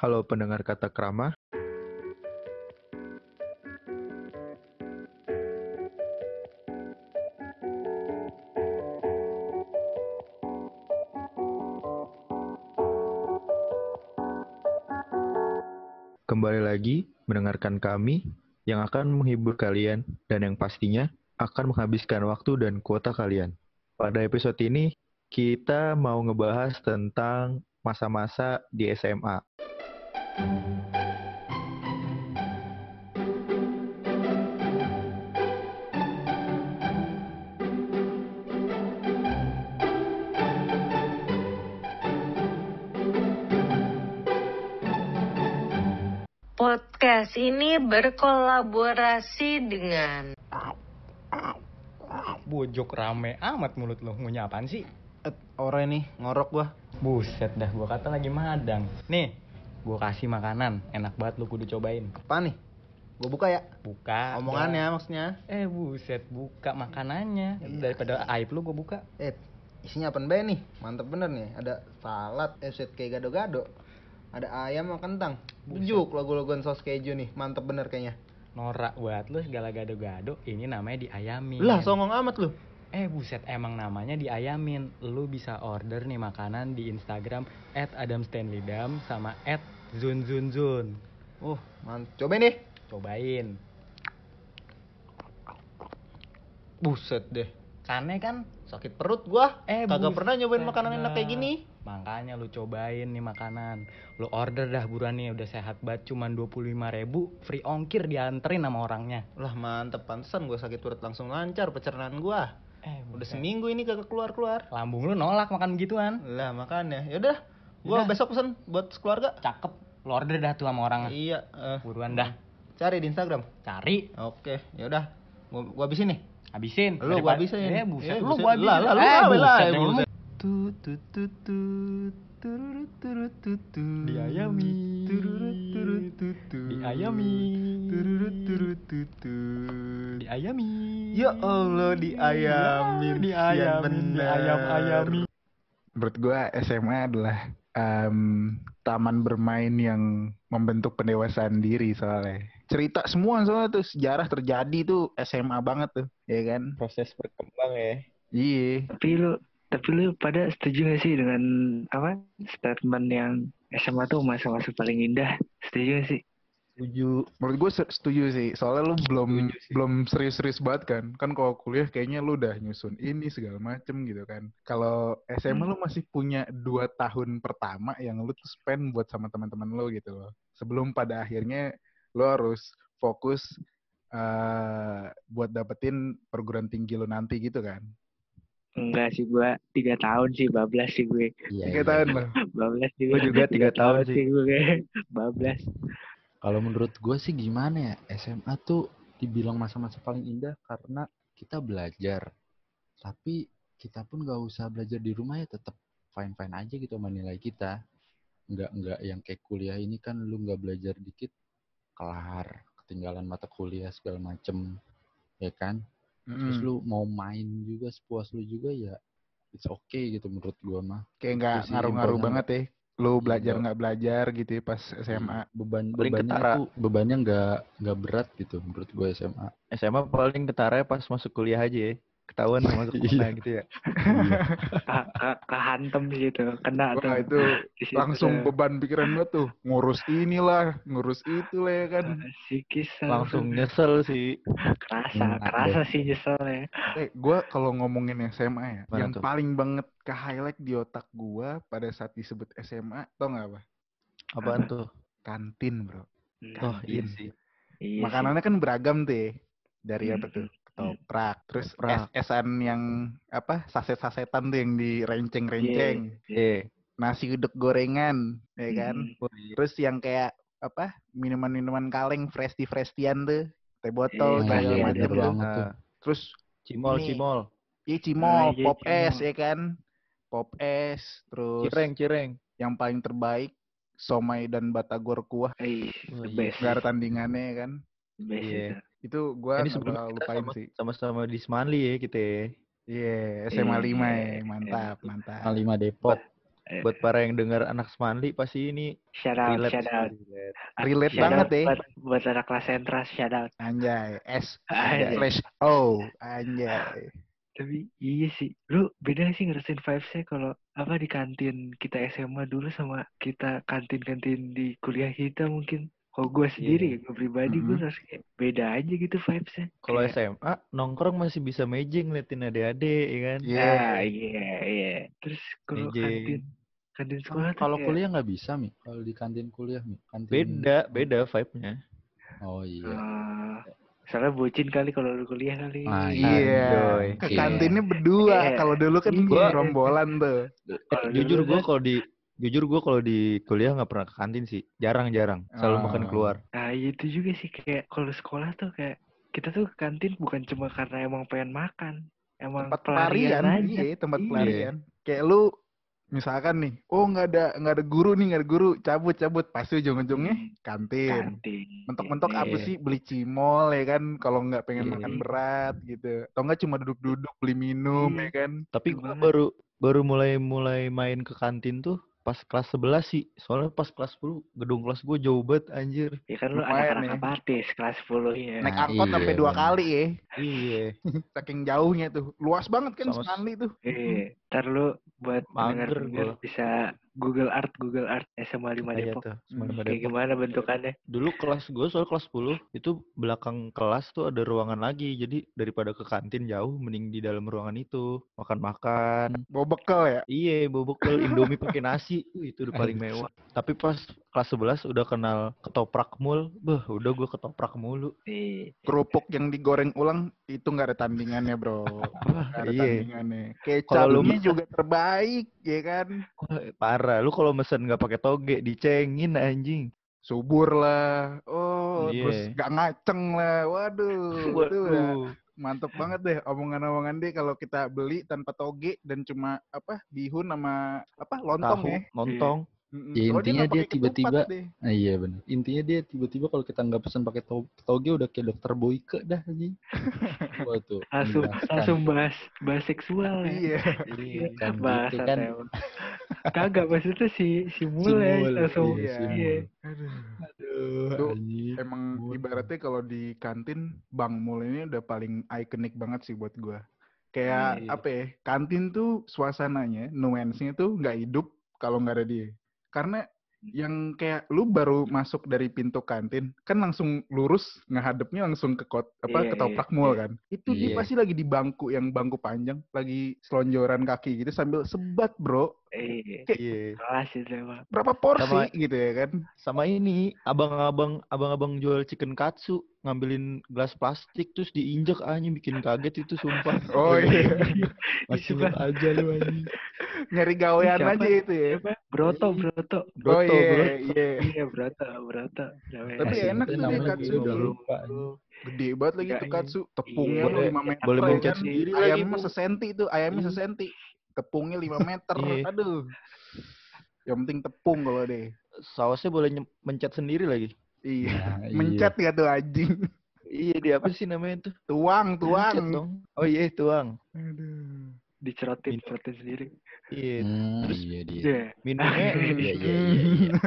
Halo pendengar kata krama. Kembali lagi mendengarkan kami yang akan menghibur kalian dan yang pastinya akan menghabiskan waktu dan kuota kalian. Pada episode ini kita mau ngebahas tentang masa-masa di SMA. Podcast ini berkolaborasi dengan Bojok rame amat mulut lo ngunyah apaan sih? Eh, orang ini ngorok gua. Buset dah gua kata lagi madang. Nih, gua kasih makanan, enak banget lu kudu cobain. Apa nih? Gua buka ya. Buka. Omongannya dah. maksudnya. Eh buset, buka makanannya. Iya. Daripada aib lu gua buka. Eh, isinya apa nih? Mantep bener nih. Ada salad, eh set kayak gado-gado. Ada ayam sama kentang. Bujuk logo-logoan saus keju nih. Mantep bener kayaknya. Norak buat lu segala gado-gado, ini namanya diayamin. Lah, songong amat lu. Eh buset, emang namanya diayamin. Lu bisa order nih makanan di Instagram at Adam Stanley Dam sama at Zun Zun Zun. Uh, mantep. Cobain deh. Cobain. Buset deh. Kane kan Sakit perut gua. Eh, Kagak pernah nyobain makanan enak kayak gini. Makanya lu cobain nih makanan. Lu order dah buruan nih udah sehat banget cuman 25.000 ribu free ongkir dianterin sama orangnya. Lah mantep pantesan gua sakit perut langsung lancar pencernaan gua. Eh, Udah buset. seminggu ini kagak keluar-keluar. Lambung lu nolak makan gituan. Lah makanya. Yaudah. Gua Yaudah. besok pesen buat keluarga. Cakep. Lu order dah tuh sama orang. Iya, eh, Buruan dah. cari di Instagram. Cari, Oke, ya udah. Gua, gua habisin nih. habisin. Lu gua habisin. Eh, buset. Eh, lu buset. gua habisin. Lah, lah, lu eh, gawe lah, buset. eh, buset. Tut tut tut tut turut turut tut tut. Diayami. Turut tut. Diayami. Diayami. Ya Allah diayamin. Sian Diayamin, bener. diayam-ayami. Menurut gua SMA adalah em, taman bermain yang membentuk pendewasaan diri soalnya. Cerita semua soalnya tuh sejarah terjadi tuh SMA banget tuh, ya kan? Proses berkembang ya. Iya. Tapi lu tapi lu pada setuju gak sih dengan apa statement yang SMA tuh masa-masa paling indah? Setuju gak sih? Setuju. Menurut gue setuju sih. Soalnya lu belum belum serius-serius banget kan. Kan kalau kuliah kayaknya lu udah nyusun ini segala macem gitu kan. Kalau SMA lu masih punya dua tahun pertama yang lu tuh spend buat sama teman-teman lu gitu loh. Sebelum pada akhirnya lu harus fokus eh buat dapetin perguruan tinggi lu nanti gitu kan. Enggak sih gua tiga tahun sih bablas sih gue Tiga tahun loh. bablas sih gue. juga tiga tahun sih. sih gue bablas Kalau menurut gue sih gimana ya, SMA tuh dibilang masa-masa paling indah karena kita belajar. Tapi kita pun gak usah belajar di rumah ya tetap fine-fine aja gitu sama nilai kita. Nggak, nggak yang kayak kuliah ini kan lu nggak belajar dikit, kelar, ketinggalan mata kuliah segala macem, ya kan? Terus Mm. lu mau main juga sepuas lu juga ya it's okay gitu menurut gua mah. Kayak nggak ngaruh-ngaruh banget ya. Lu Iya, belajar nggak- belajar gitu ya pas SMA. beban Paling bebannya ketara. tuh bebannya nggak nggak berat gitu menurut gue SMA SMA paling ketara pas masuk kuliah aja ya. Ketahuan masuk Iya. mana gitu ya. Ka- ka- kehantem sih itu kena tuh Wah itu Di situ langsung tuh. beban pikiran gue tuh. Ngurus inilah, ngurus itu lah ya kan. psikis Langsung nyesel sih. kerasa Hmm, kerasa sih nyesel ya Eh, gue kalau ngomongin SMA ya, Mana yang tuh? paling banget ke highlight di otak gue pada saat disebut SMA, tau nggak apa? apaan tuh Kantin bro. oh iya Kantin. sih Iya sih. Makanannya kan beragam tuh ya. Dari apa Hmm. tuh? Ketoprak. Terus Ketoprak. es-esan yang apa? Saset-sasetan tuh yang direnceng-renceng. Iya. Nasi uduk gorengan, ya kan? Hmm. Terus yang kayak apa? Minuman-minuman kaleng fresti-frestian tuh. Teh botol, segala iya, macam bener tuh. Nah, Terus cimol Ini- cimol Iya cimol, Ah, iya, pop es cimol. ya kan, pop es, terus cireng cireng yang paling terbaik somai dan batagor kuah Ih, the iya. ada tandingannya ya kan. the best Iya. Itu. Gua ini sebelum lupain sama, sih. sama-sama di Semanli ya kita ya. Iya, SMA Iya, 5 ya, iya. mantap, mantap. A5 Depok Eh, buat para yang dengar anak Semanli pasti ini shout out, relate shout out. relate. Relate Shout banget out ya. Buat, buat anak kelas sentras, shout out. Anjay, S Anjay. slash O, anjay. Tapi iya sih, lu beda sih ngerasain vibes-nya kalau apa di kantin kita SMA dulu sama kita kantin-kantin di kuliah kita mungkin. Kalau gue sendiri, gue pribadi gue Mhm. rasa kayak beda aja gitu vibes-nya. Kalau Kayak, SMA nongkrong masih bisa mejeng ngeliatin adik-adik ya kan. Iya. Ah, iya, iya. Terus kalau kantin, kantin sekolah tuh Kalau kayak, kuliah nggak bisa mi. Kalau di kantin kuliah mi. Kantin. Beda, beda vibe-nya. Oh iya. ah, soalnya bucin kali kalau lu kuliah kali. Ah, Iya. Ke Iya. kantinnya berdua. Iya. Kalau dulu kan Iya. rombolan tuh. Eh, jujur gue kan- kalau di jujur gue kalau di kuliah nggak pernah ke kantin sih. Jarang-jarang. Selalu makan Ah. keluar. Nah itu juga sih kayak kalau sekolah tuh kayak kita tuh ke kantin bukan cuma karena emang pengen makan, emang Tempat pelarian, pelarian, aja. iya, tempat Iya. pelarian. Kayak lu misalkan nih, oh nggak ada nggak ada guru nih, nggak ada guru, cabut cabut, pasti ujung-ujungnya kantin. Kantin. Mentok-mentok apa Iya. sih beli cimol ya kan kalau nggak pengen Iya. makan berat gitu. Atau nggak cuma duduk-duduk beli minum Iya. ya kan. Tapi gue baru baru mulai mulai main ke kantin tuh pas kelas 11 sih. Soalnya pas kelas 10 gedung kelas gue jauh banget anjir. Ya kan lu anak-anak apatis kelas 10 ya. Naik Nah, angkot sampai iya, dua bener. kali ya. Iya. Saking jauhnya tuh. Luas banget kan Sama Stanley tuh. Iya, ntar lu buat Mager gua. bisa Google Art, Google Art SMA 5 Iya Depok. tuh. Semana Hmm, pada Kayak gimana bentukannya? Dulu kelas gue soal kelas 10 itu belakang kelas tuh ada ruangan lagi. Jadi daripada ke kantin jauh mending di dalam ruangan itu makan-makan. Bawa bekal ya. Iya, bawa bekal Indomie pakai nasi. Itu udah paling mewah. Tapi pas kelas 11 udah kenal ketoprak mul. Beh, udah gue ketoprak mulu. Kerupuk yang digoreng ulang itu nggak ada tandingannya bro. Nggak ada iya. tandingannya. Lu mesen- juga terbaik ya kan. Parah. Lu kalau mesen nggak pakai toge dicengin anjing. Subur lah. Oh terus Iya. nggak ngaceng lah. Waduh. Waduh. mantep banget deh omongan-omongan deh kalau kita beli tanpa toge dan cuma apa bihun sama apa lontong Tahu, ya. lontong. Mm-mm. Ya, intinya dia ketupat tiba-tiba. Nah, iya benar. Intinya dia tiba-tiba kalau kita nggak pesan pakai to- toge udah kayak dokter Boyke dah anjing. Wah tuh. langsung langsung bahas bahas seksual ya. Iya. Iya. Kan gitu Bahasa kan. Kagak maksudnya si si Si mulai Mul, langsung iya, si iya. Aduh. Aduh, Tuh, anjing. Emang ibaratnya kalau di kantin Bang Mul ini udah paling ikonik banget sih buat gua. Kayak Iya. apa ya? Kantin tuh suasananya, nuansenya tuh nggak hidup kalau nggak ada dia. Karena yang kayak lu baru masuk dari pintu kantin kan langsung lurus ngehadapnya langsung ke kot apa Iya, ketoprak iya, mall iya. kan itu dia Iya. pasti lagi di bangku yang bangku panjang lagi selonjoran kaki gitu sambil sebat bro Iya. Iya. Kelas itu emang. berapa porsi Sama- gitu ya kan Sama ini, abang-abang abang-abang jual chicken katsu ngambilin gelas plastik terus diinjek anjing bikin kaget itu sumpah. oh iya Masih aja lu anjing. nyari gawean aja itu ya Siapa? Broto, Broto. oh Broto, iya bro. iya Iya, Broto, Broto. Tapi Masih enak tuh dia katsu udah lupa. anjing. gede banget lagi tuh iya. katsu tepungnya Iya. lu 5 meter Boleh ya mencet kan? sendiri lagi ayamnya sesenti tuh ayamnya Iya. sesenti tepungnya 5 meter Iya. aduh yang penting tepung kalau deh Sausnya boleh mencet sendiri lagi. iya Nah, iya. mencet gak tuh anjing Iya, di apa sih namanya tuh? tuang Mencet tuang dong. Oh iya, tuang. aduh Dicerotin, Minum. cerotin sendiri. Iya. Hmm, Terus iya dia. Iya. minumnya Iya, iya, iya, iya.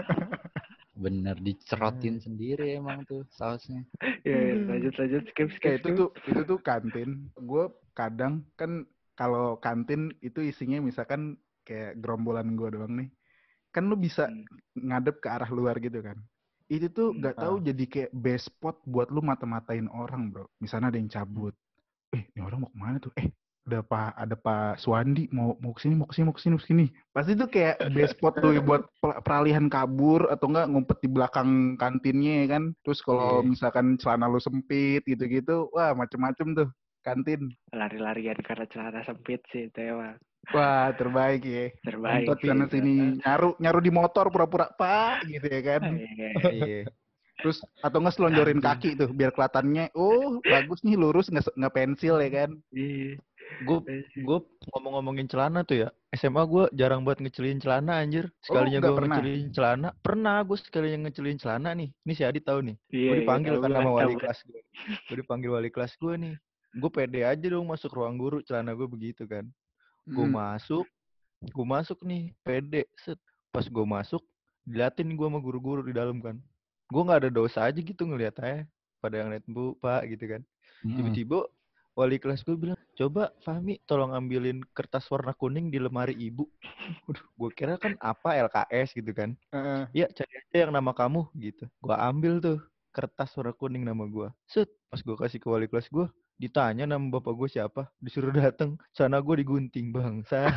Bener dicerotin sendiri emang tuh sausnya. Iya, lanjut lanjut skip skip. kayak itu tuh itu tuh kantin gue kadang kan kalau kantin itu isinya misalkan kayak gerombolan gue doang nih kan lu bisa Hmm. ngadep ke arah luar gitu kan itu tuh Hmm. nggak tahu jadi kayak best spot buat lu mata-matain orang bro misalnya ada yang cabut eh ini orang mau ke mana tuh eh ada pak ada pak Suwandi mau mau ke sini mau ke sini mau ke sini mau ke sini. Pasti tuh kayak best spot tuh buat peralihan kabur atau enggak ngumpet di belakang kantinnya ya kan? Terus kalau Iya. misalkan celana lu sempit gitu-gitu wah macem-macem tuh kantin. Lari-larian karena celana sempit sih itu emang. Wah terbaik ya. Terbaik. ngumpet sana sini. nyaru nyaru di motor pura-pura pak gitu ya kan? Iya. Iya. terus atau nggak selonjorin kaki tuh biar kelihatannya oh bagus nih lurus nggak nggak pensil ya kan Iya. Gue gue ngomong-ngomongin celana tuh ya. SMA gue jarang buat ngecelin celana anjir. Sekalinya nggak gue pernah? ngecelin celana, pernah gue sekalinya ngecelin celana nih. Ini si Adit tahu nih. Iya, gue iya, dipanggil tahu kan gua, sama wali kelas gue. Gue dipanggil wali kelas gue nih. Gue pede aja dong masuk ruang guru celana gue begitu kan. Gue Hmm. masuk, gue masuk nih pede set pas gue masuk diliatin gue sama guru-guru di dalam kan gue nggak ada dosa aja gitu ngeliat aja pada yang liat bu pak gitu kan. Mm-mm. tiba-tiba wali kelas gue bilang coba Fahmi tolong ambilin kertas warna kuning di lemari ibu. Gue kira kan apa LKS gitu kan. Heeh. ya cari aja yang nama kamu gitu. Gue ambil tuh kertas warna kuning nama gue set pas gue kasih ke wali kelas gue ditanya nama bapak gue siapa disuruh dateng sana gue digunting bangsa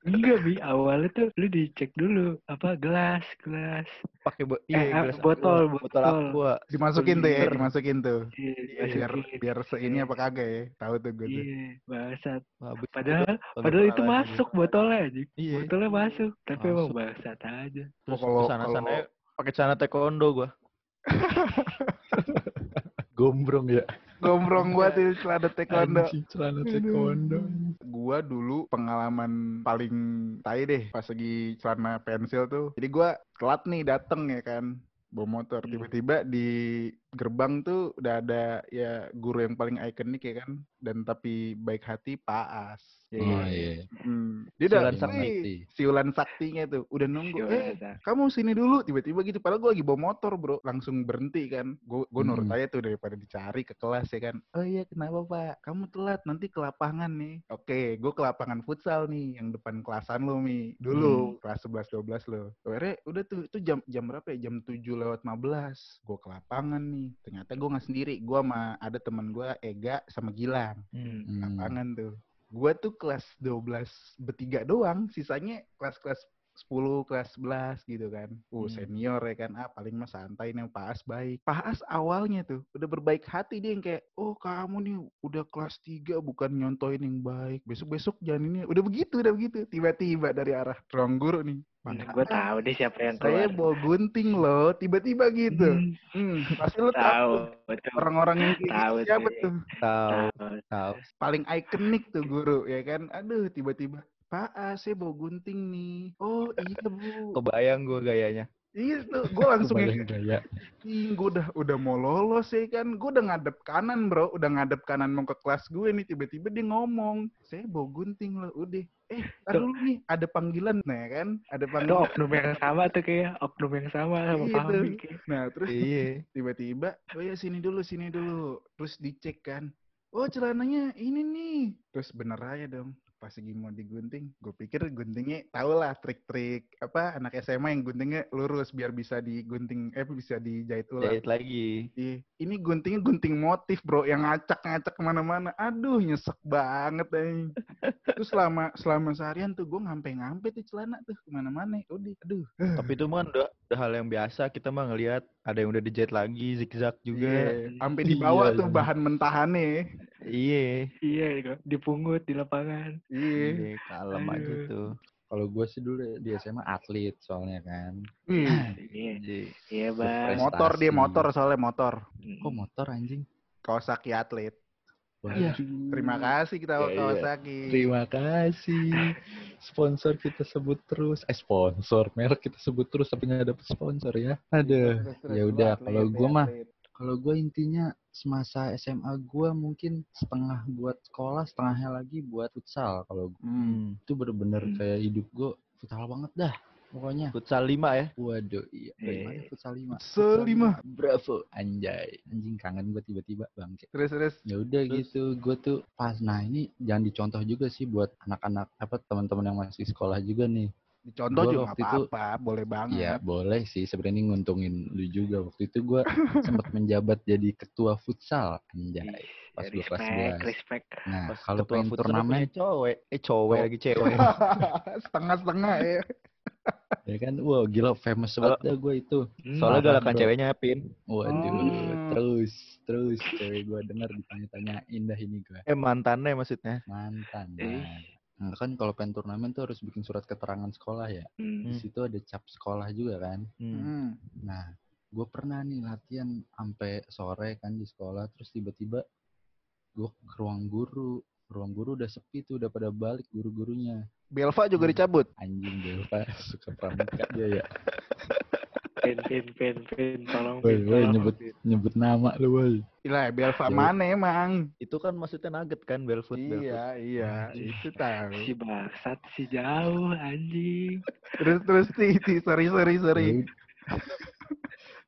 Enggak, Bi. Awalnya tuh lu dicek dulu. Apa, gelas, gelas. pakai bo Eh, iya, gelas botol, aqua, botol botol. aqua dimasukin tuh ya dimasukin tuh Iya, biar dimasukin. biar seini apa kagak ya tahu tuh gue tuh Iya, bangsat. Padahal, padahal itu masuk botolnya aja. Iya. Botolnya masuk, tapi emang Masuk. bangsat aja. terus kalau- ke sana sana kalau- pakai celana taekwondo gue Gombrong ya. Gombrong gua tuh celana taekwondo Anjing, celana taekwondo. gua dulu pengalaman paling tai deh pas lagi celana pensil tuh jadi gua telat nih dateng ya kan bawa motor Hmm. tiba-tiba di gerbang tuh udah ada ya guru yang paling ikonik ya kan? Dan tapi baik hati Pak As. Ya Oh kan? iya. Hmm. dia udah Siulan "Wih, sakti." siulan saktinya tuh. Udah nunggu Siulan eh kamu sini dulu. Tiba-tiba gitu padahal gue lagi bawa motor bro. Langsung berhenti kan. Gue gue nurut Hmm. aja tuh daripada dicari ke kelas ya kan. Oh iya kenapa pak? Kamu telat nanti ke lapangan nih. Oke gue ke lapangan futsal nih yang depan kelasan lo mi. Dulu kelas 11 12 lo akhirnya udah tuh itu jam jam berapa ya? Jam 7 lewat 15 gue ke lapangan nih ternyata gue nggak sendiri gue sama ada teman gue Ega sama Gilang Hmm. Hmm. lapangan tuh. Gua tuh kelas 12 bertiga doang, sisanya kelas-kelas 10, kelas 11 gitu kan. Uh, Hmm. senior ya kan. Ah, paling mah santai nih Pak As baik. Pak As awalnya tuh udah berbaik hati dia yang kayak, "Oh, kamu nih udah kelas 3 bukan nyontoin yang baik. Besok-besok jangan ini." Udah begitu, udah begitu. Tiba-tiba dari arah ruang guru nih. Hmm, Pak gue tahu deh siapa yang Saya keluar. bawa gunting loh, tiba-tiba gitu. Hmm, Hmm, pasti lu tahu, orang-orang yang kayak Tahu gitu siapa tuh. Tahu. tahu paling ikonik tuh guru ya kan aduh tiba-tiba Pak A, saya bawa gunting nih. Oh iya bu. kebayang gue gayanya Iya tuh, gue langsung Kebayang yang gaya. ih gue udah udah mau lolos ya kan. Gue udah ngadep kanan bro, udah ngadep kanan mau ke kelas gue nih. Tiba-tiba dia ngomong, saya bawa gunting loh. Udah, eh dulu nih ada panggilan nah ya kan. Ada Itu panggilan. oknum yang sama tuh kayak oknum yang sama sama Iya kayak. Nah terus iya tiba-tiba oh ya sini dulu sini dulu terus dicek kan oh celananya ini nih terus bener aja dong pas lagi mau digunting gue pikir guntingnya tau lah trik-trik apa anak SMA yang guntingnya lurus biar bisa digunting eh bisa dijahit ulang jahit lagi Iya. ini guntingnya gunting motif bro yang ngacak-ngacak ke mana-mana aduh nyesek banget eh. terus selama selama seharian tuh gue ngampe-ngampe tuh celana tuh ke mana-mana udah aduh tapi itu mah udah, udah hal yang biasa kita mah ngelihat ada yang udah dijahit lagi zigzag juga Iya, sampai dibawa Iya, tuh iya. bahan mentahannya iya Iya, gitu. dipungut di lapangan. Iya. iya kalem aja Aduh. tuh Kalau gue sih dulu di SMA atlet soalnya kan. Wih, Iya, Iya. iya bang. motor dia motor soalnya motor. Kok motor anjing? Kawasaki atlet. Iya. Terima kasih kita Iya, iya. Kawasaki. Terima kasih. Sponsor kita sebut terus. Eh sponsor merek kita sebut terus tapi nggak dapet sponsor ya. Terus, Ya udah kalau ya, gue mah atlet. Kalau gue intinya semasa SMA gue mungkin setengah buat sekolah setengahnya lagi buat futsal. Kalau. Hmm. itu bener-bener Hmm. kayak hidup gue futsal banget dah pokoknya. Futsal 5 ya? Waduh iya. Eh, futsal lima? Futsal lima. bravo. Anjay. Anjing kangen gue tiba-tiba bangke Terus terus. ya udah gitu gue tuh pas nah ini jangan dicontoh juga sih buat anak-anak apa teman-teman yang masih sekolah juga nih Dicontoh Gua juga waktu nggak itu- apa-apa, boleh banget. Ya boleh sih sebenarnya nguntungin lu juga waktu itu gue sempat menjabat jadi ketua futsal anjay pas gua kelas respect, 11. respect. nah pas kalau pengen turnamen cowok eh cowok Oh. lagi cewek Setengah-setengah ya. ya kan wah gila famous banget dah gue itu Hmm, soalnya galakan ceweknya pin Waduh, Oh. terus, terus cewek gue dengar ditanya-tanyain dah ini gue. eh mantannya maksudnya Mantan. Eh. Nah. Kan kalau pengen turnamen tuh harus bikin surat keterangan sekolah ya. Hmm. Di situ ada cap sekolah juga kan. Hmm. Hmm. Nah, gue pernah nih latihan sampai sore kan di sekolah, terus tiba-tiba gue ke ruang guru. Ruang guru udah sepi tuh, udah pada balik guru-gurunya. Belva juga Hmm. dicabut. Anjing Belva suka pramuka dia ya. Pin, pin, pin, pin, tolong Woi, pin, woi, tolong, nyebut Pin. nyebut nama lu, woi. Lah, Belva Ya. mana emang? Itu kan maksudnya nugget kan, Belfoot. Belfoot. Iya, iya, itu tahu. Si bangsat si jauh anjing. Terus terus ti, ti, sorry sorry sorry. Ya ud-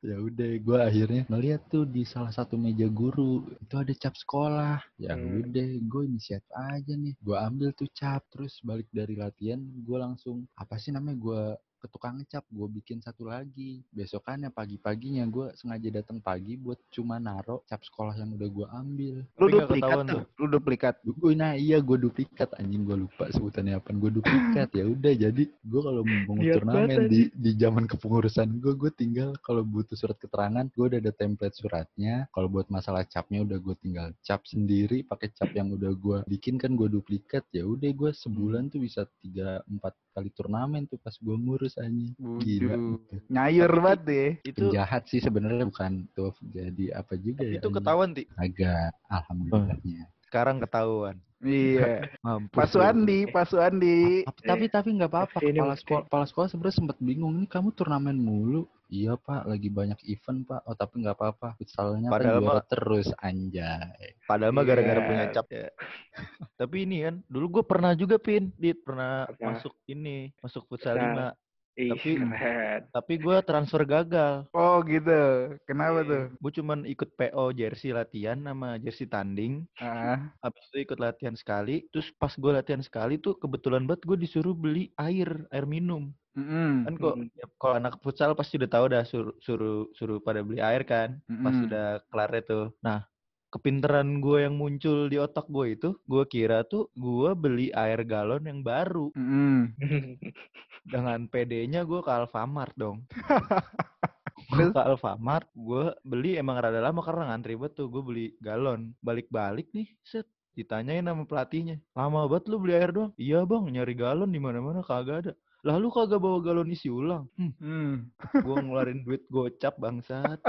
ya udah gue akhirnya ngeliat tuh di salah satu meja guru itu ada cap sekolah ya Hmm. udah gue inisiatif aja nih gue ambil tuh cap terus balik dari latihan gue langsung apa sih namanya gue ke tukang ngecap gue bikin satu lagi. Besokannya pagi-paginya gue sengaja datang pagi buat cuma naro cap sekolah yang udah gue ambil. Lu Tapi duplikat tuh, tuh. lu duplikat. gue nah iya gue duplikat. Anjing gue lupa sebutannya apa. Gue duplikat. Ya udah jadi gue kalau mau turnamen di di zaman kepengurusan gue gue tinggal kalau butuh surat keterangan gue udah ada template suratnya. Kalau buat masalah capnya udah gue tinggal cap sendiri pakai cap yang udah gue bikin kan gue duplikat. Ya udah gue sebulan tuh bisa tiga empat kali turnamen tuh pas gue ngurus anjing gila gitu. Nyayur banget deh. Itu penjahat sih sebenarnya bukan tuh jadi apa juga ya itu ketahuan, Ti. agak alhamdulillahnya Sekarang ketahuan. Iya. Mampus. Pak. Suandi, Pak Suandi. Tapi tapi nggak apa-apa. Ini Kepala sekolah, kepala sekolah sebenarnya sempat bingung nih kamu turnamen mulu. Iya pak, lagi banyak event pak. Oh tapi nggak apa-apa. Futsalnya kan Padahal juara mah- terus anjay. Padahal mah gara-gara Iya. punya cap ya. Tapi ini kan, dulu gue pernah juga pin, dit pernah Apa? masuk ini, masuk futsal Futsal. 5. Ih, Tapi- keren. Tapi gue transfer gagal. Oh gitu. Kenapa tuh? Gue cuman ikut PO jersey latihan sama jersey tanding. Ah, Habis itu ikut latihan sekali. Terus pas gue latihan sekali tuh kebetulan banget gue disuruh beli air, air minum. Mm-mm, Kan kok Mm. ya, kalau anak futsal pasti udah tahu dah suruh suruh suruh pada beli air kan. Pas mm-mm. udah kelar itu. Nah, kepinteran gue yang muncul di otak gue itu, gue kira tuh gue beli air galon yang baru. Mm-mm. Dengan PD-nya gue ke Alfamart dong. gue ke Alfamart, gue beli emang rada lama karena ngantri banget tuh. Gue beli galon. Balik-balik nih, set. Ditanyain sama pelatihnya. Lama banget lu beli air doang? Iya bang, nyari galon di mana-mana kagak ada. Lalu kagak bawa galon isi ulang. Hmm, Hmm. gue ngeluarin duit gocap bangsat.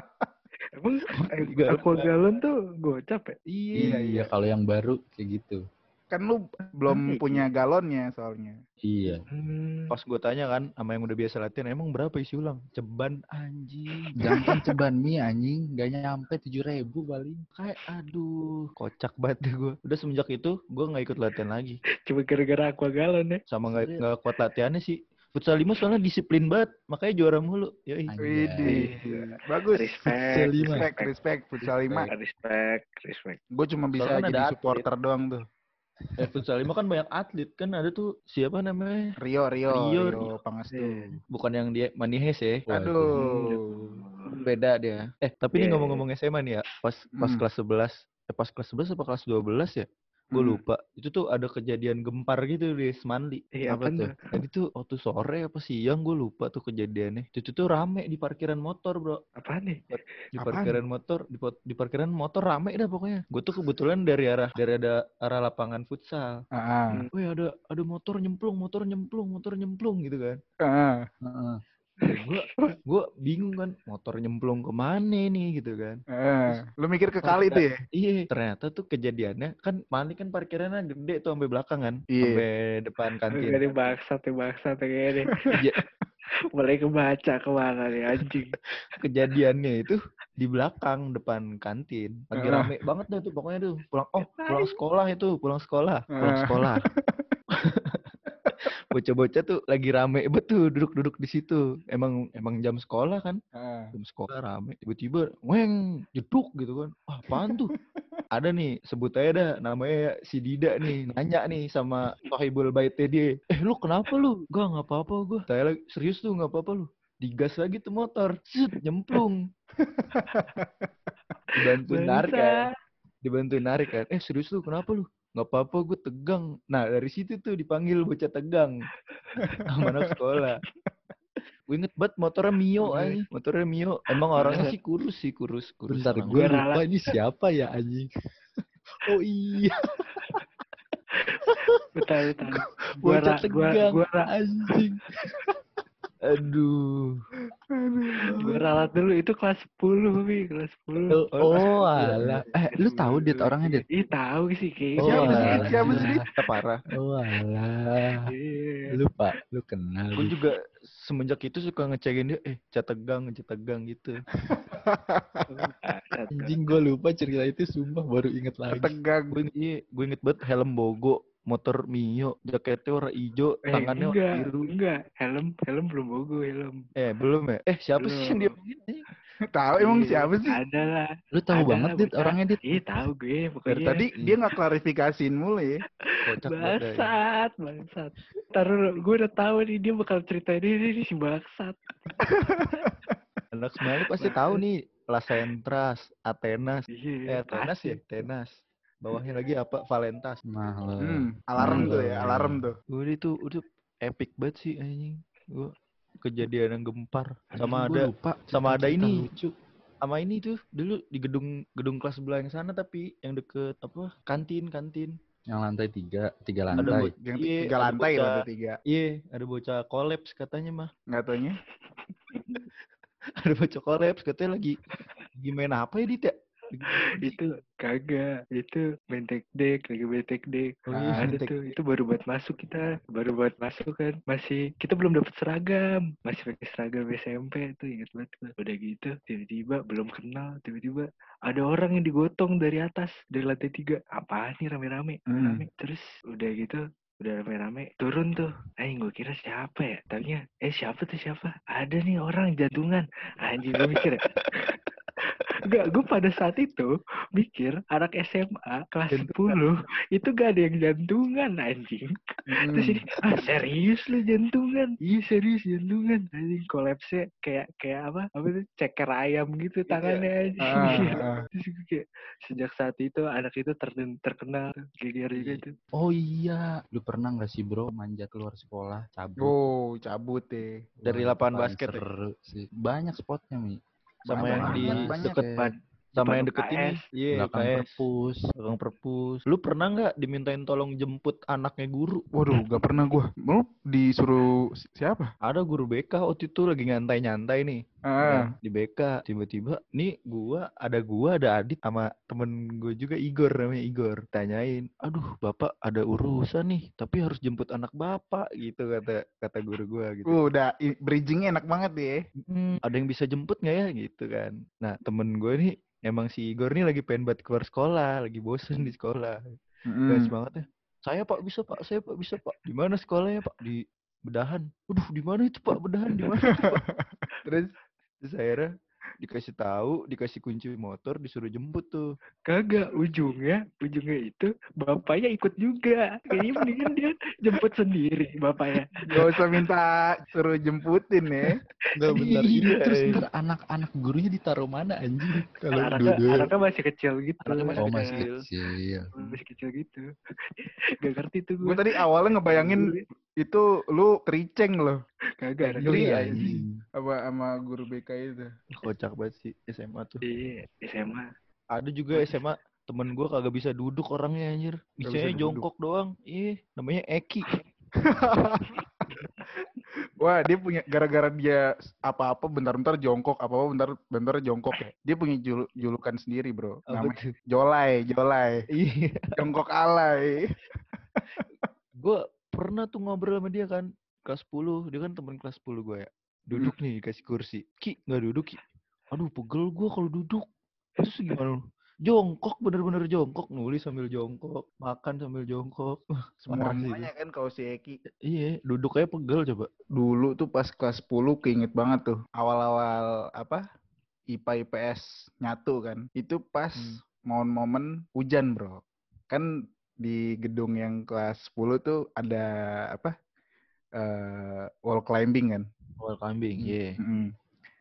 Emang eh, Galon aqua baru. galon tuh gocap ya? Iya, Iya, kalau yang baru kayak gitu. Kan lu belum punya galonnya soalnya. Iya. Hmm. Pas gue tanya kan sama yang udah biasa latihan, emang berapa isi ulang? Ceban anjing. Jangan ceban mie anjing, gak nyampe tujuh ribu paling. Kayak aduh, kocak banget deh gue. Udah semenjak itu gue nggak ikut latihan lagi. Cuma gara-gara aqua galon ya. Sama nggak Serius? nggak kuat latihannya sih. Futsal 5 soalnya disiplin banget, makanya juara mulu. Yoi. Anjay. Widih. Bagus. Respect. lima. Respect, respect. Futsal 5. Respect, respect. Gue cuma bisa Soalnya kan jadi supporter doang tuh. Eh, futsal 5 kan banyak atlet kan ada tuh siapa namanya? Rio, Rio, Rio, Rio, Rio. Pangestu. Iya. Bukan yang dia Manihes ya. Aduh. Beda dia. Eh, tapi Iya, nih iya. ngomong-ngomong SMA nih ya, pas pas Hmm. kelas 11, eh pas kelas 11 apa kelas 12 ya? Gue Hmm. lupa. Itu tuh ada kejadian gempar gitu di Semanli. Iya, Apa apa tuh? Jadi tuh waktu sore apa siang gue lupa tuh kejadiannya. Itu tuh rame di parkiran motor, Bro. Apaan nih? Di Apaan? parkiran motor, di, di parkiran motor rame dah pokoknya. Gue tuh kebetulan dari arah dari ada arah lapangan futsal. Ah, Hmm. Wih ada ada motor nyemplung, motor nyemplung, motor nyemplung gitu kan. ah, Heeh. Gue gue bingung kan, motor nyemplung ke mana nih gitu kan. ah. Lu mikir ke kali tuh ya? Iya, ternyata tuh kejadiannya kan Mali kan parkirannya gede tuh sampai belakang kan, Iya. sampai depan kantin. Gak bangsat ya bangsat ya kayaknya nih. Iya. Mulai kebaca ke mana nih anjing. Kejadiannya itu di belakang depan kantin. Lagi Ah. rame banget dah tuh pokoknya tuh. Pulang oh, pulang sekolah itu, pulang sekolah, pulang Ah. sekolah. Bocah-bocah tuh lagi rame betul duduk-duduk di situ. Emang emang jam sekolah kan? Jam sekolah rame tiba-tiba weng jeduk gitu kan. Ah, apaan tuh? Ada nih sebut aja dah namanya si Dida nih nanya nih sama Sohibul Baitnya dia eh lu kenapa lu? Gak nggak apa-apa gua. Saya lagi serius tuh nggak apa-apa lu? Digas lagi tuh motor Set, nyemplung. Dibantuin narik kan? Dibantuin narik kan? Eh serius lu kenapa lu nggak apa-apa gue tegang. Nah dari situ tuh dipanggil bocah tegang sama anak sekolah. Gue inget banget motornya Mio aja motornya Mio. Emang orangnya sih kurus sih kurus kurus Bentar, gue Gue lupa ralat. ini siapa ya anjing. Oh iya, bocah ra, gua, tegang gua ra, anjing. Aduh. Gue ralat dulu itu kelas 10, Wi, kelas 10. Oh, alah. Eh, lu tahu Dit orangnya, Dit? Ih, tahu sih kayaknya. Oh, Siapa sih? Siapa sih? Kita parah. Oh, alah. Iya. Lu, Pak, lu kenal. Gue juga semenjak itu suka ngecekin dia, eh, cat tegang, cat tegang gitu. Anjing gue lupa cerita itu sumpah baru inget lagi. Tegang. Gue iya, gue inget banget helm Bogo, motor Mio, jaketnya warna hijau, Eh, tangannya warna enggak, biru. enggak. Helm, helm belum bogo helm. Eh, belum ya? Eh, siapa sih yang dia Belum. Tahu emang Iya, siapa sih? Ada lah. Lu tahu Ada banget Dit orangnya Dit. Ih, tahu gue Dari pokoknya. tadi dia nggak klarifikasiin mulu ya. Bangsat, bangsat. Ntar dulu, gue udah tahu nih dia bakal ceritain ini nih si bangsat. Anak Semali pasti tahu nih, Las Entras, Atenas. Iya, Eh, Atenas ya? Tenas. Bawahnya lagi apa? Valentas. Nah. Hmm, alarm tuh ya, alarm tuh. Udah itu udah epic banget sih anjing. Gua kejadian yang gempar. Sama ada lupa sama ada ini. lucu. sama ini tuh dulu di gedung gedung kelas sebelah yang sana tapi yang deket apa kantin kantin Yang lantai tiga, tiga ada lantai. bo- Yang iya, tiga ada lantai bocah- lantai tiga. iya ada bocah kolaps katanya mah Nggak taunya. ada bocah kolaps katanya lagi lagi main apa ya dit ya itu kagak itu bentek dek lagi bentek dek. Oh iya, ada bentek tuh itu baru buat masuk kita baru buat masuk kan. Masih kita belum dapat seragam. Masih pakai seragam SMP tuh inget banget udah gitu tiba-tiba belum kenal tiba-tiba ada orang yang digotong dari atas dari lantai tiga. Apaan nih rame-rame Hmm. rame terus udah gitu udah rame-rame turun tuh. Anjing gue kira siapa ya? Tanya eh siapa tuh siapa? Ada nih orang jantungan. Anjing gue mikir ya Enggak, gue pada saat itu mikir anak SMA kelas 10 itu gak ada yang jantungan anjing. Terus ini, Hmm. ah serius lu jantungan? Iya serius jantungan. Anjing kolapsnya kayak kayak apa? Apa tuh ceker ayam gitu tangannya anjing. Ah, ah. Terus gue kayak sejak saat itu anak itu ter- terkenal geger juga tuh. Oh iya, lu pernah nggak sih bro manjat keluar sekolah cabut? Oh, cabut deh. Dari itu lapangan basket ya? seru sih. Banyak spotnya mi. Sama yang di deket Kayak sama yang deket ini iya UKS perpus. belakang perpus lu pernah nggak dimintain tolong jemput anaknya guru Waduh, gak pernah gua. Lu disuruh si- siapa? ada guru BK waktu itu lagi nyantai-nyantai nih Ah, kan, di BK tiba-tiba nih gua ada gua ada Adit sama temen gue juga Igor namanya Igor. Tanyain aduh bapak ada urusan nih tapi harus jemput anak bapak gitu kata kata guru gua gitu. Uh, udah bridgingnya enak banget ya. "Hmm, ada yang bisa jemput nggak ya? Gitu kan. Nah temen gue nih emang si Igor nih lagi pengen buat keluar sekolah lagi bosen di sekolah. Mm-mm. dan semangatnya saya pak bisa pak saya pak bisa pak. Di mana sekolahnya pak? Di bedahan. Aduh di mana itu pak? Bedahan di mana terus terus akhirnya dikasih tahu dikasih kunci motor disuruh jemput tuh Kagak ujungnya, ujungnya itu bapaknya ikut juga. Kayaknya mendingan dia jemput sendiri bapaknya. Gak usah minta suruh jemputin ya. Enggak bentar Iya, ini terus iya. ntar anak-anak gurunya ditaruh mana anjing? Kalau Anaknya, dua anaknya masih kecil gitu. Anaknya masih Oh masih kecil. kecil. Masih kecil gitu. Gak ngerti tuh Gue gue. tadi awalnya ngebayangin itu lu kericeng loh Kagak. Geli Iya, anjing. apa sama guru BK itu. kocak banget sih SMA tuh Iya, SMA. ada juga SMA temen gue kagak bisa duduk orangnya anjir bisa bisanya duduk. jongkok doang iya namanya Eki Wah, dia punya gara-gara dia apa-apa bentar-bentar jongkok, apa-apa bentar-bentar jongkok ya. Dia punya jul- julukan sendiri, Bro. Namanya? Jolai, Jolai. iya Jongkok alay. gue pernah tuh ngobrol sama dia kan kelas 10 dia kan temen kelas 10 gue ya duduk nih dikasih kursi ki nggak duduk ki aduh pegel gue kalau duduk terus gimana jongkok bener-bener jongkok nulis sambil jongkok makan sambil jongkok. Semuanya kan kalau si Eki. iya duduk aja pegel coba Dulu tuh pas kelas 10 keinget banget tuh. Awal-awal apa? IPA IPS nyatu kan. Itu pas Hmm. momen-momen hujan, Bro. Kan di gedung yang kelas 10 tuh ada apa? eh wall climbing kan. wall climbing iya Mm-mm.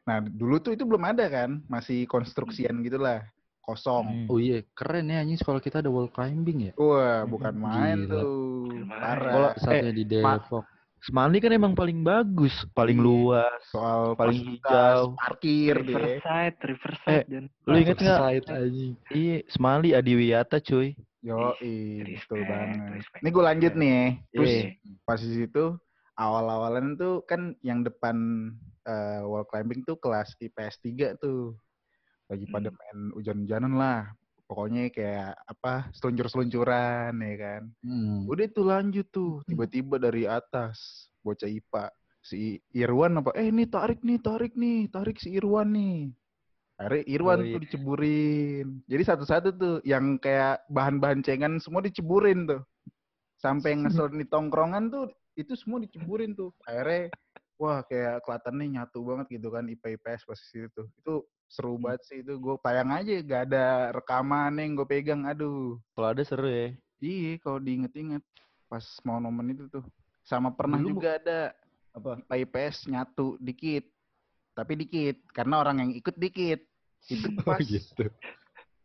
Nah, dulu tuh itu belum ada kan, masih konstruksian gitulah, kosong. Hmm. Oh iya, keren ya anjing sekolah kita ada wall climbing ya. Wah, bukan main Gila. tuh, parah. Kalau- Satunya Eh, di Depok. Semali kan emang paling bagus paling Iya. luas Soal paling hijau. parkir gitu ya. Riverside, Riverside Eh, dan lu inget nggak iya Semali Adiwiyata cuy Yo, betul banget. respect. Ini gue lanjut nih. Terus Iya. pas di situ awal-awalan tuh kan yang depan eh, wall climbing tuh kelas IPS 3 tuh. Lagi pada Hmm. main hujan-hujanan lah. Pokoknya kayak apa seluncur-seluncuran ya kan. Hmm. Udah tuh lanjut tuh tiba-tiba dari atas bocah IPA si Irwan apa eh ini tarik nih tarik nih tarik si Irwan nih akhirnya Irwan Oh, tuh iya. diceburin jadi satu-satu tuh yang kayak bahan-bahan cengan semua diceburin tuh sampai yang ngesel di tongkrongan tuh itu semua diceburin tuh akhirnya wah kayak kelihatannya nyatu banget gitu kan IPA IPS posisi itu itu seru Hmm. banget sih itu gue tayang aja gak ada rekaman yang gue pegang aduh Kalau ada seru ya. Iya, kalau diinget-inget pas mau momen itu tuh. Sama pernah Dulu juga ada Apa? IPA IPS nyatu dikit. Tapi dikit karena orang yang ikut dikit. Itu Oh pas gitu.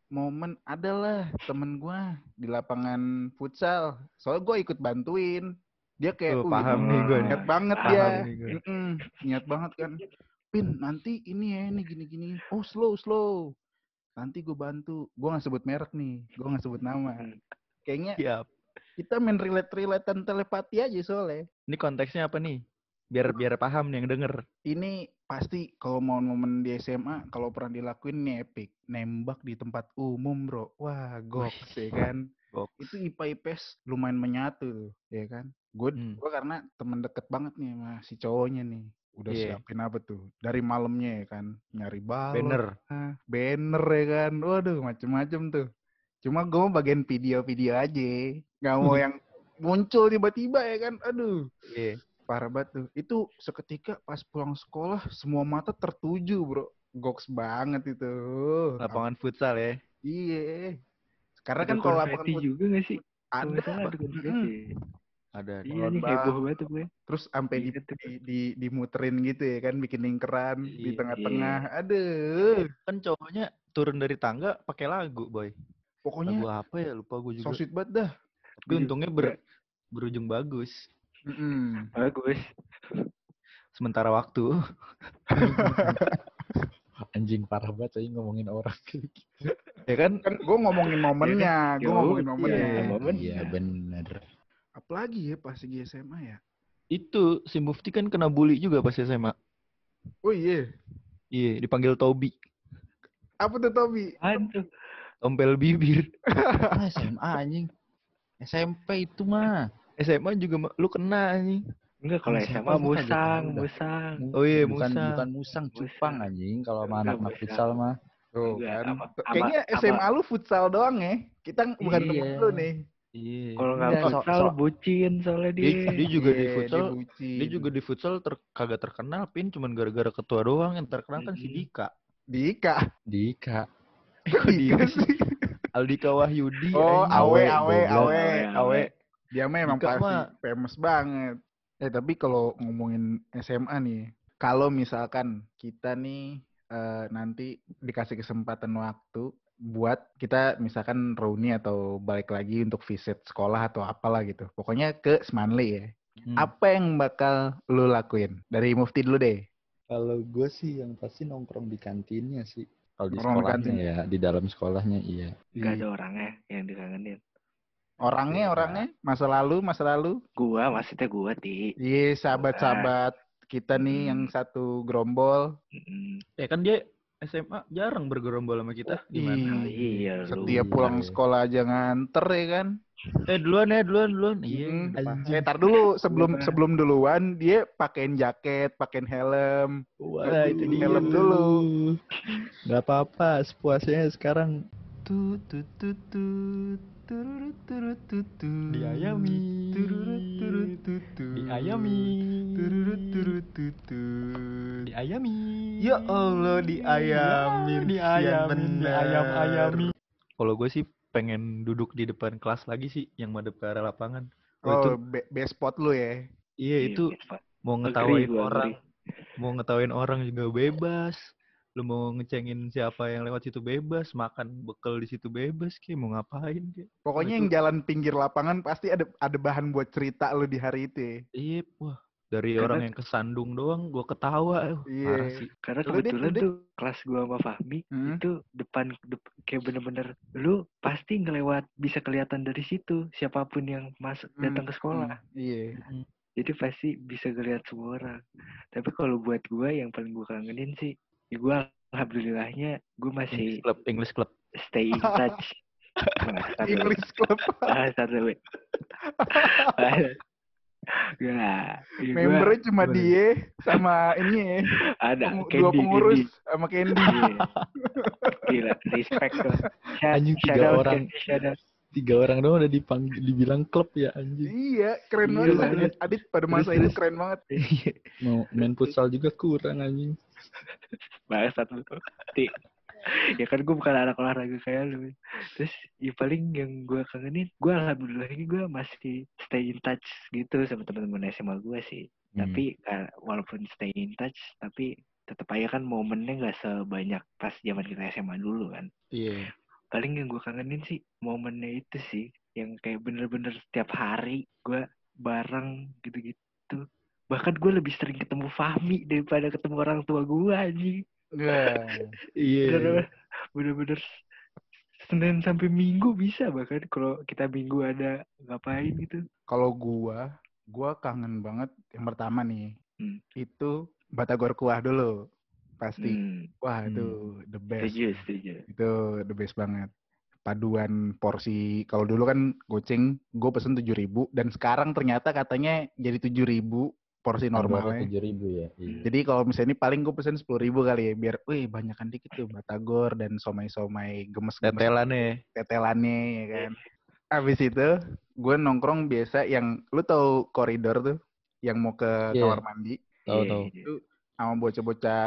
momen adalah temen gua di lapangan futsal. Soalnya gua ikut bantuin. Dia kayak Oh, "Wih, paham nih gua nih. niat banget Paham dia. Mm-mm, niat banget kan. Pin, nanti ini ya, ini gini-gini. Oh, slow, slow. Nanti gue bantu. Gue nggak sebut merek nih. Gue nggak sebut nama. Kayaknya Siap. kita main relate-relatean telepati aja soalnya. Ini konteksnya apa nih? Biar biar paham nih yang denger. Ini pasti kalau mau momen di SMA, kalau pernah dilakuin nih epic. Nembak di tempat umum bro. Wah goks ya kan. Goks. Itu IPA IPS lumayan menyatu tuh, ya kan. Gue Hmm. gua karena temen deket banget nih sama si cowoknya nih. Udah Iya. siapin apa tuh? Dari malamnya ya kan. Nyari balon. Banner. Ah, banner ya kan. Waduh macem-macem tuh. Cuma gue mau bagian video-video aja. Gak mau yang muncul tiba-tiba ya kan. Aduh Iya. Parah banget tuh. Itu seketika pas pulang sekolah semua mata tertuju bro. Goks banget itu. Lapangan futsal ya. Iya. Karena Ada kan kalau lapangan konfeti fut- juga gak sih? Ada. ada konfeti. Ada. ada. Iya nih heboh banget gue. Terus sampai di, di, di, dimuterin gitu ya kan, bikin lingkaran di Iya. tengah-tengah. Aduh. Kan cowoknya turun dari tangga pakai lagu, boy. Lagu Pokoknya apa ya? Lupa gue juga. so sweet banget dah. Tapi untungnya ber, berujung bagus. Mm-mm. Bagus. Sementara waktu. Anjing parah banget aja ngomongin orang kayak gitu. ya kan? Kan gue ngomongin momennya, gue ngomongin momennya. iya, momen. Iya bener. Apalagi ya pas di SMA ya. Itu si Mufti kan kena bully juga pas SMA. Oh iya. Iya, dipanggil Tobi. Apa tuh Tobi? Tuh? Tompel bibir. SMA anjing. SMP itu mah. SMA juga lu kena anjing. Enggak, kalau SMA musang, musang. Oh iya, bukan musang. bukan musang cupang anjing kalau sama anak-anak musang. futsal mah. Tuh kan. Kayaknya SMA lu futsal doang ya. Kita bukan temen Iya. lu nih. Iya. Kalau nggak Enggak, so- futsal, so- bucin soalnya Dia, dia. dia juga di Iya, futsal, dibucin. dia juga di futsal ter, kagak terkenal pin cuman gara-gara ketua doang yang terkenal kan si. Dika. Dika. Dika. Kok Dika sih. Aldika Wahyudi. Oh, awe, Awe, awe, Awe, awe. Dia mah emang Dika pasti mah. famous banget. Eh, tapi kalau ngomongin SMA nih, kalau misalkan kita nih eh, nanti dikasih kesempatan waktu buat kita misalkan reuni atau balik lagi untuk visit sekolah atau apalah gitu. Pokoknya ke Semanli ya. Hmm. Apa yang bakal lu lakuin? Dari Mufti dulu deh. Kalau gue sih yang pasti nongkrong di kantinnya sih. Kalau di Nongkrong di sekolahnya kantin. ya, di dalam sekolahnya iya. Nggak ada orangnya yang dikangenin. Orangnya, Iya. orangnya, masa lalu, masa lalu. Gua, maksudnya gua, Ti. Iya, sahabat-sahabat kita nih yang Hmm. satu gerombol. Mm-mm. Ya kan dia SMA jarang bergerombol sama kita. Gimana? Oh, iya, lu. Setiap Iya, pulang iya. sekolah aja nganter ya kan. Eh duluan ya, duluan, duluan. Iya. Hmm. Eh, tar dulu sebelum Gimana? sebelum duluan dia pakein jaket, pakein helm. Wah, itu dia helm dulu. Gak apa-apa, sepuasnya sekarang. Tut tut tut tut turut turut tut tut. Diayami. turut turut tut tut. Diayami. turut turut tut tut. Diayami. Ya Allah diayamin Ya, diayamin, diayam-ayami. Kalau gue sih pengen duduk di depan kelas lagi sih yang madep ke arah lapangan. Oh, itu Oh, be- best spot lu ya. iya itu Iya, mau ngetawain orang, mau ngetawain orang juga bebas. Lu mau ngecengin siapa yang lewat situ bebas, makan bekal di situ bebas, kayak mau ngapain kayak. Pokoknya itu- yang jalan pinggir lapangan pasti ada ada bahan buat cerita lu di hari itu. ya. Iya, wah dari Karena- orang yang kesandung doang gua ketawa. Uh, Iya. Sih. Karena kebetulan tuh kelas gua sama Fahmi Hmm. itu depan dep- kayak bener-bener lu pasti ngelewat bisa kelihatan dari situ siapa pun yang masuk Hmm, datang ke sekolah. hmm, Iya. jadi pasti bisa ngeliat semua orang tapi kalau buat gue yang paling gue kangenin sih ya gue alhamdulillahnya gue masih English club, English club. stay in touch lu. English Club. Bangsat lu, Wi. Gak. Ya, gua Membernya cuma gimana? dia sama ini ya. ada Peng- Candy, dua pengurus Candy. sama Candy. Iya. Gila, respect tuh. Shout, Anjing, tiga orang. Tiga orang doang udah dipanggil, dibilang klub ya anjing. iya, keren Iya, banget. Adit, Adit pada Terus, masa itu terus. keren banget. Mau main futsal juga kurang anjing. Bangsat lu. Ti. Ya kan gue bukan anak olahraga kayak lu. Terus ya paling yang gue kangenin, gue alhamdulillah ini gue masih stay in touch gitu sama teman-teman SMA gue sih. Hmm. Tapi walaupun stay in touch, tapi tetap aja kan momennya nggak sebanyak pas zaman kita SMA dulu kan. Iya. Paling yang gue kangenin sih momennya itu sih, yang kayak bener-bener setiap hari gue bareng gitu-gitu. Bahkan gue lebih sering ketemu Fahmi daripada ketemu orang tua gue anjing. Iya. Iya. Bener-bener, Senin sampai Minggu bisa bahkan kalau kita Minggu ada ngapain gitu. Kalau gua, gua kangen banget yang pertama nih. Hmm. Itu Batagor Kuah dulu. Pasti. Hmm, Wah, Hmm. itu the best. setuju, setuju. Itu the best banget. Paduan porsi kalau dulu kan goceng gue pesen 7000 dan sekarang ternyata katanya jadi 7000 porsi normalnya. tujuh ribu ya. Iya. Jadi kalau misalnya ini paling gue pesen sepuluh ribu kali ya biar, wih banyakan dikit tuh batagor dan somai-somai gemes-gemes Tetelannya. tetelannya ya kan. Abis itu gue nongkrong biasa yang lu tahu koridor tuh yang mau ke Iya. kamar mandi Tahu Iya, tahu. iya. itu sama bocah-bocah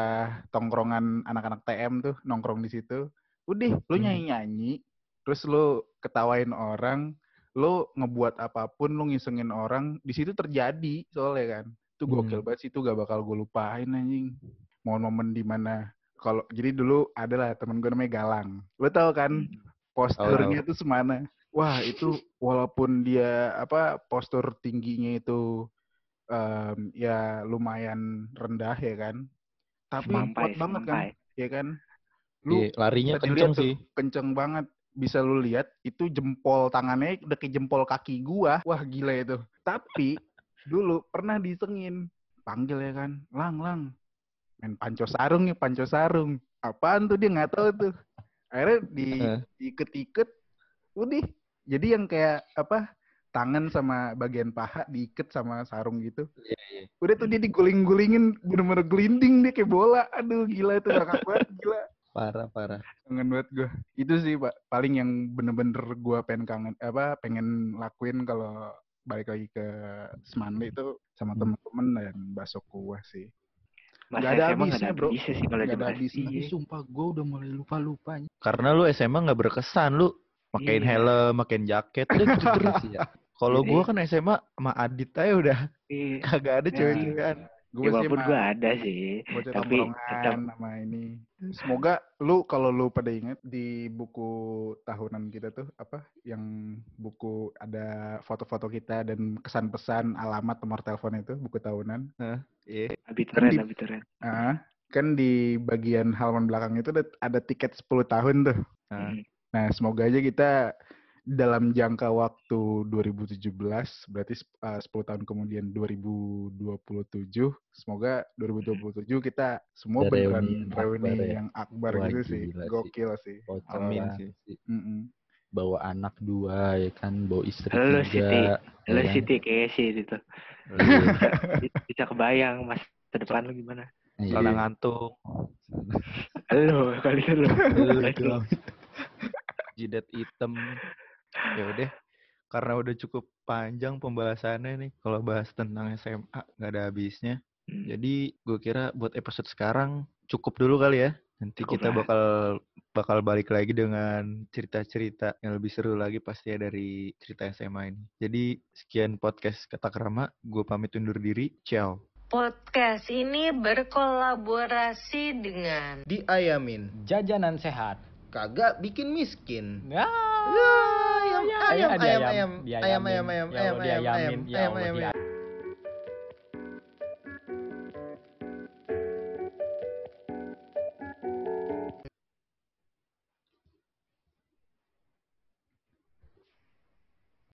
tongkrongan anak-anak TM tuh nongkrong di situ. Udah, lu Hmm. nyanyi-nyanyi, terus lu ketawain orang, lu ngebuat apa pun, lu ngisengin orang, di situ terjadi soalnya kan. Itu gokil Hmm. banget sih, itu gak bakal gue lupain anjing. Momen-momen di mana kalau jadi dulu adalah temen gue namanya Galang. Lu tau kan Hmm. posturnya tuh semana? Wah, itu walaupun dia apa postur tingginya itu em, ya lumayan rendah ya kan. Tapi Semampai, kuat banget kan, semampai. ya kan. Lu Iya, larinya kenceng sih. kenceng banget. Bisa lu lihat itu jempol tangannya kayak jempol kaki gua. Wah, gila itu. Tapi dulu pernah disengin. Panggil ya kan, lang lang. Main panco sarung ya, panco sarung. Apaan tuh dia nggak tahu tuh. Akhirnya di Heeh. diiket-iket. Udah. Jadi yang kayak apa? Tangan sama bagian paha diiket sama sarung gitu. Iya, Udah tuh dia diguling-gulingin bener-bener gelinding dia kayak bola. Aduh gila itu ngakak banget gila. Parah, parah. Kangen banget gue. Itu sih pak paling yang bener-bener gue pengen kangen apa pengen lakuin kalau balik lagi ke Semanli itu sama Hmm. temen-temen dan bakso kuah sih. Masa Nggak ada SMA habisnya, ada bro. habisnya sih kalau Nggak ada habisnya. Iya. sumpah gue udah mulai lupa-lupa. Karena lu SMA nggak berkesan lu. Makein Iya. helm, makein jaket, udah gitu terus. sih ya. Kalau gua kan SMA sama Adit aja udah Iya. kagak ada Nah. cewek-cewekan. Gue Ya, sih walaupun gue ada sih. tapi tetap sama ini. Semoga lu kalau lu pada inget di buku tahunan kita tuh apa yang buku ada foto-foto kita dan kesan pesan alamat nomor telepon itu buku tahunan. Iya. abituran, abituran. Ah, kan di bagian halaman belakang itu ada, ada tiket 10 tahun tuh. Nah, Hmm. Nah, semoga aja kita dalam jangka waktu 2017, berarti uh, 10 tahun kemudian 2027, semoga 2027 kita semua Ada beneran reuni yang reuni akbar ya. yang akbar Wah, gitu sih. gila sih. Gokil sih. Kocak Amin sih. Mm-mm. Bawa anak dua ya kan, bawa istri Halo, Siti. tiga. Lo ya kan? sih kayak sih itu. Iya. Bisa kebayang mas ke depan lu gimana? Iya. Celana ngantung. Halo, kali. Lu. Jidat hitam. Ya udah. Karena udah cukup panjang pembahasannya nih. Kalau bahas tentang SMA nggak ada habisnya. Hmm. Jadi gue kira buat episode sekarang cukup dulu kali ya. Nanti Cukup kita lah. bakal bakal balik lagi dengan cerita-cerita yang lebih seru lagi pasti ya dari cerita SMA ini. Jadi sekian podcast kata kerama. Gue pamit undur diri. Ciao. Podcast ini berkolaborasi dengan Diayamin. Jajanan sehat. Kagak bikin miskin. Ya. Ya, ayam, ya, ayam, ya, ayam, diayam- ayam, ayam, ayam, diayamin. ayam, Ya ayam, Allah, ayam, diayamin. ayam, Ya ayam, Allah, ayam, dia-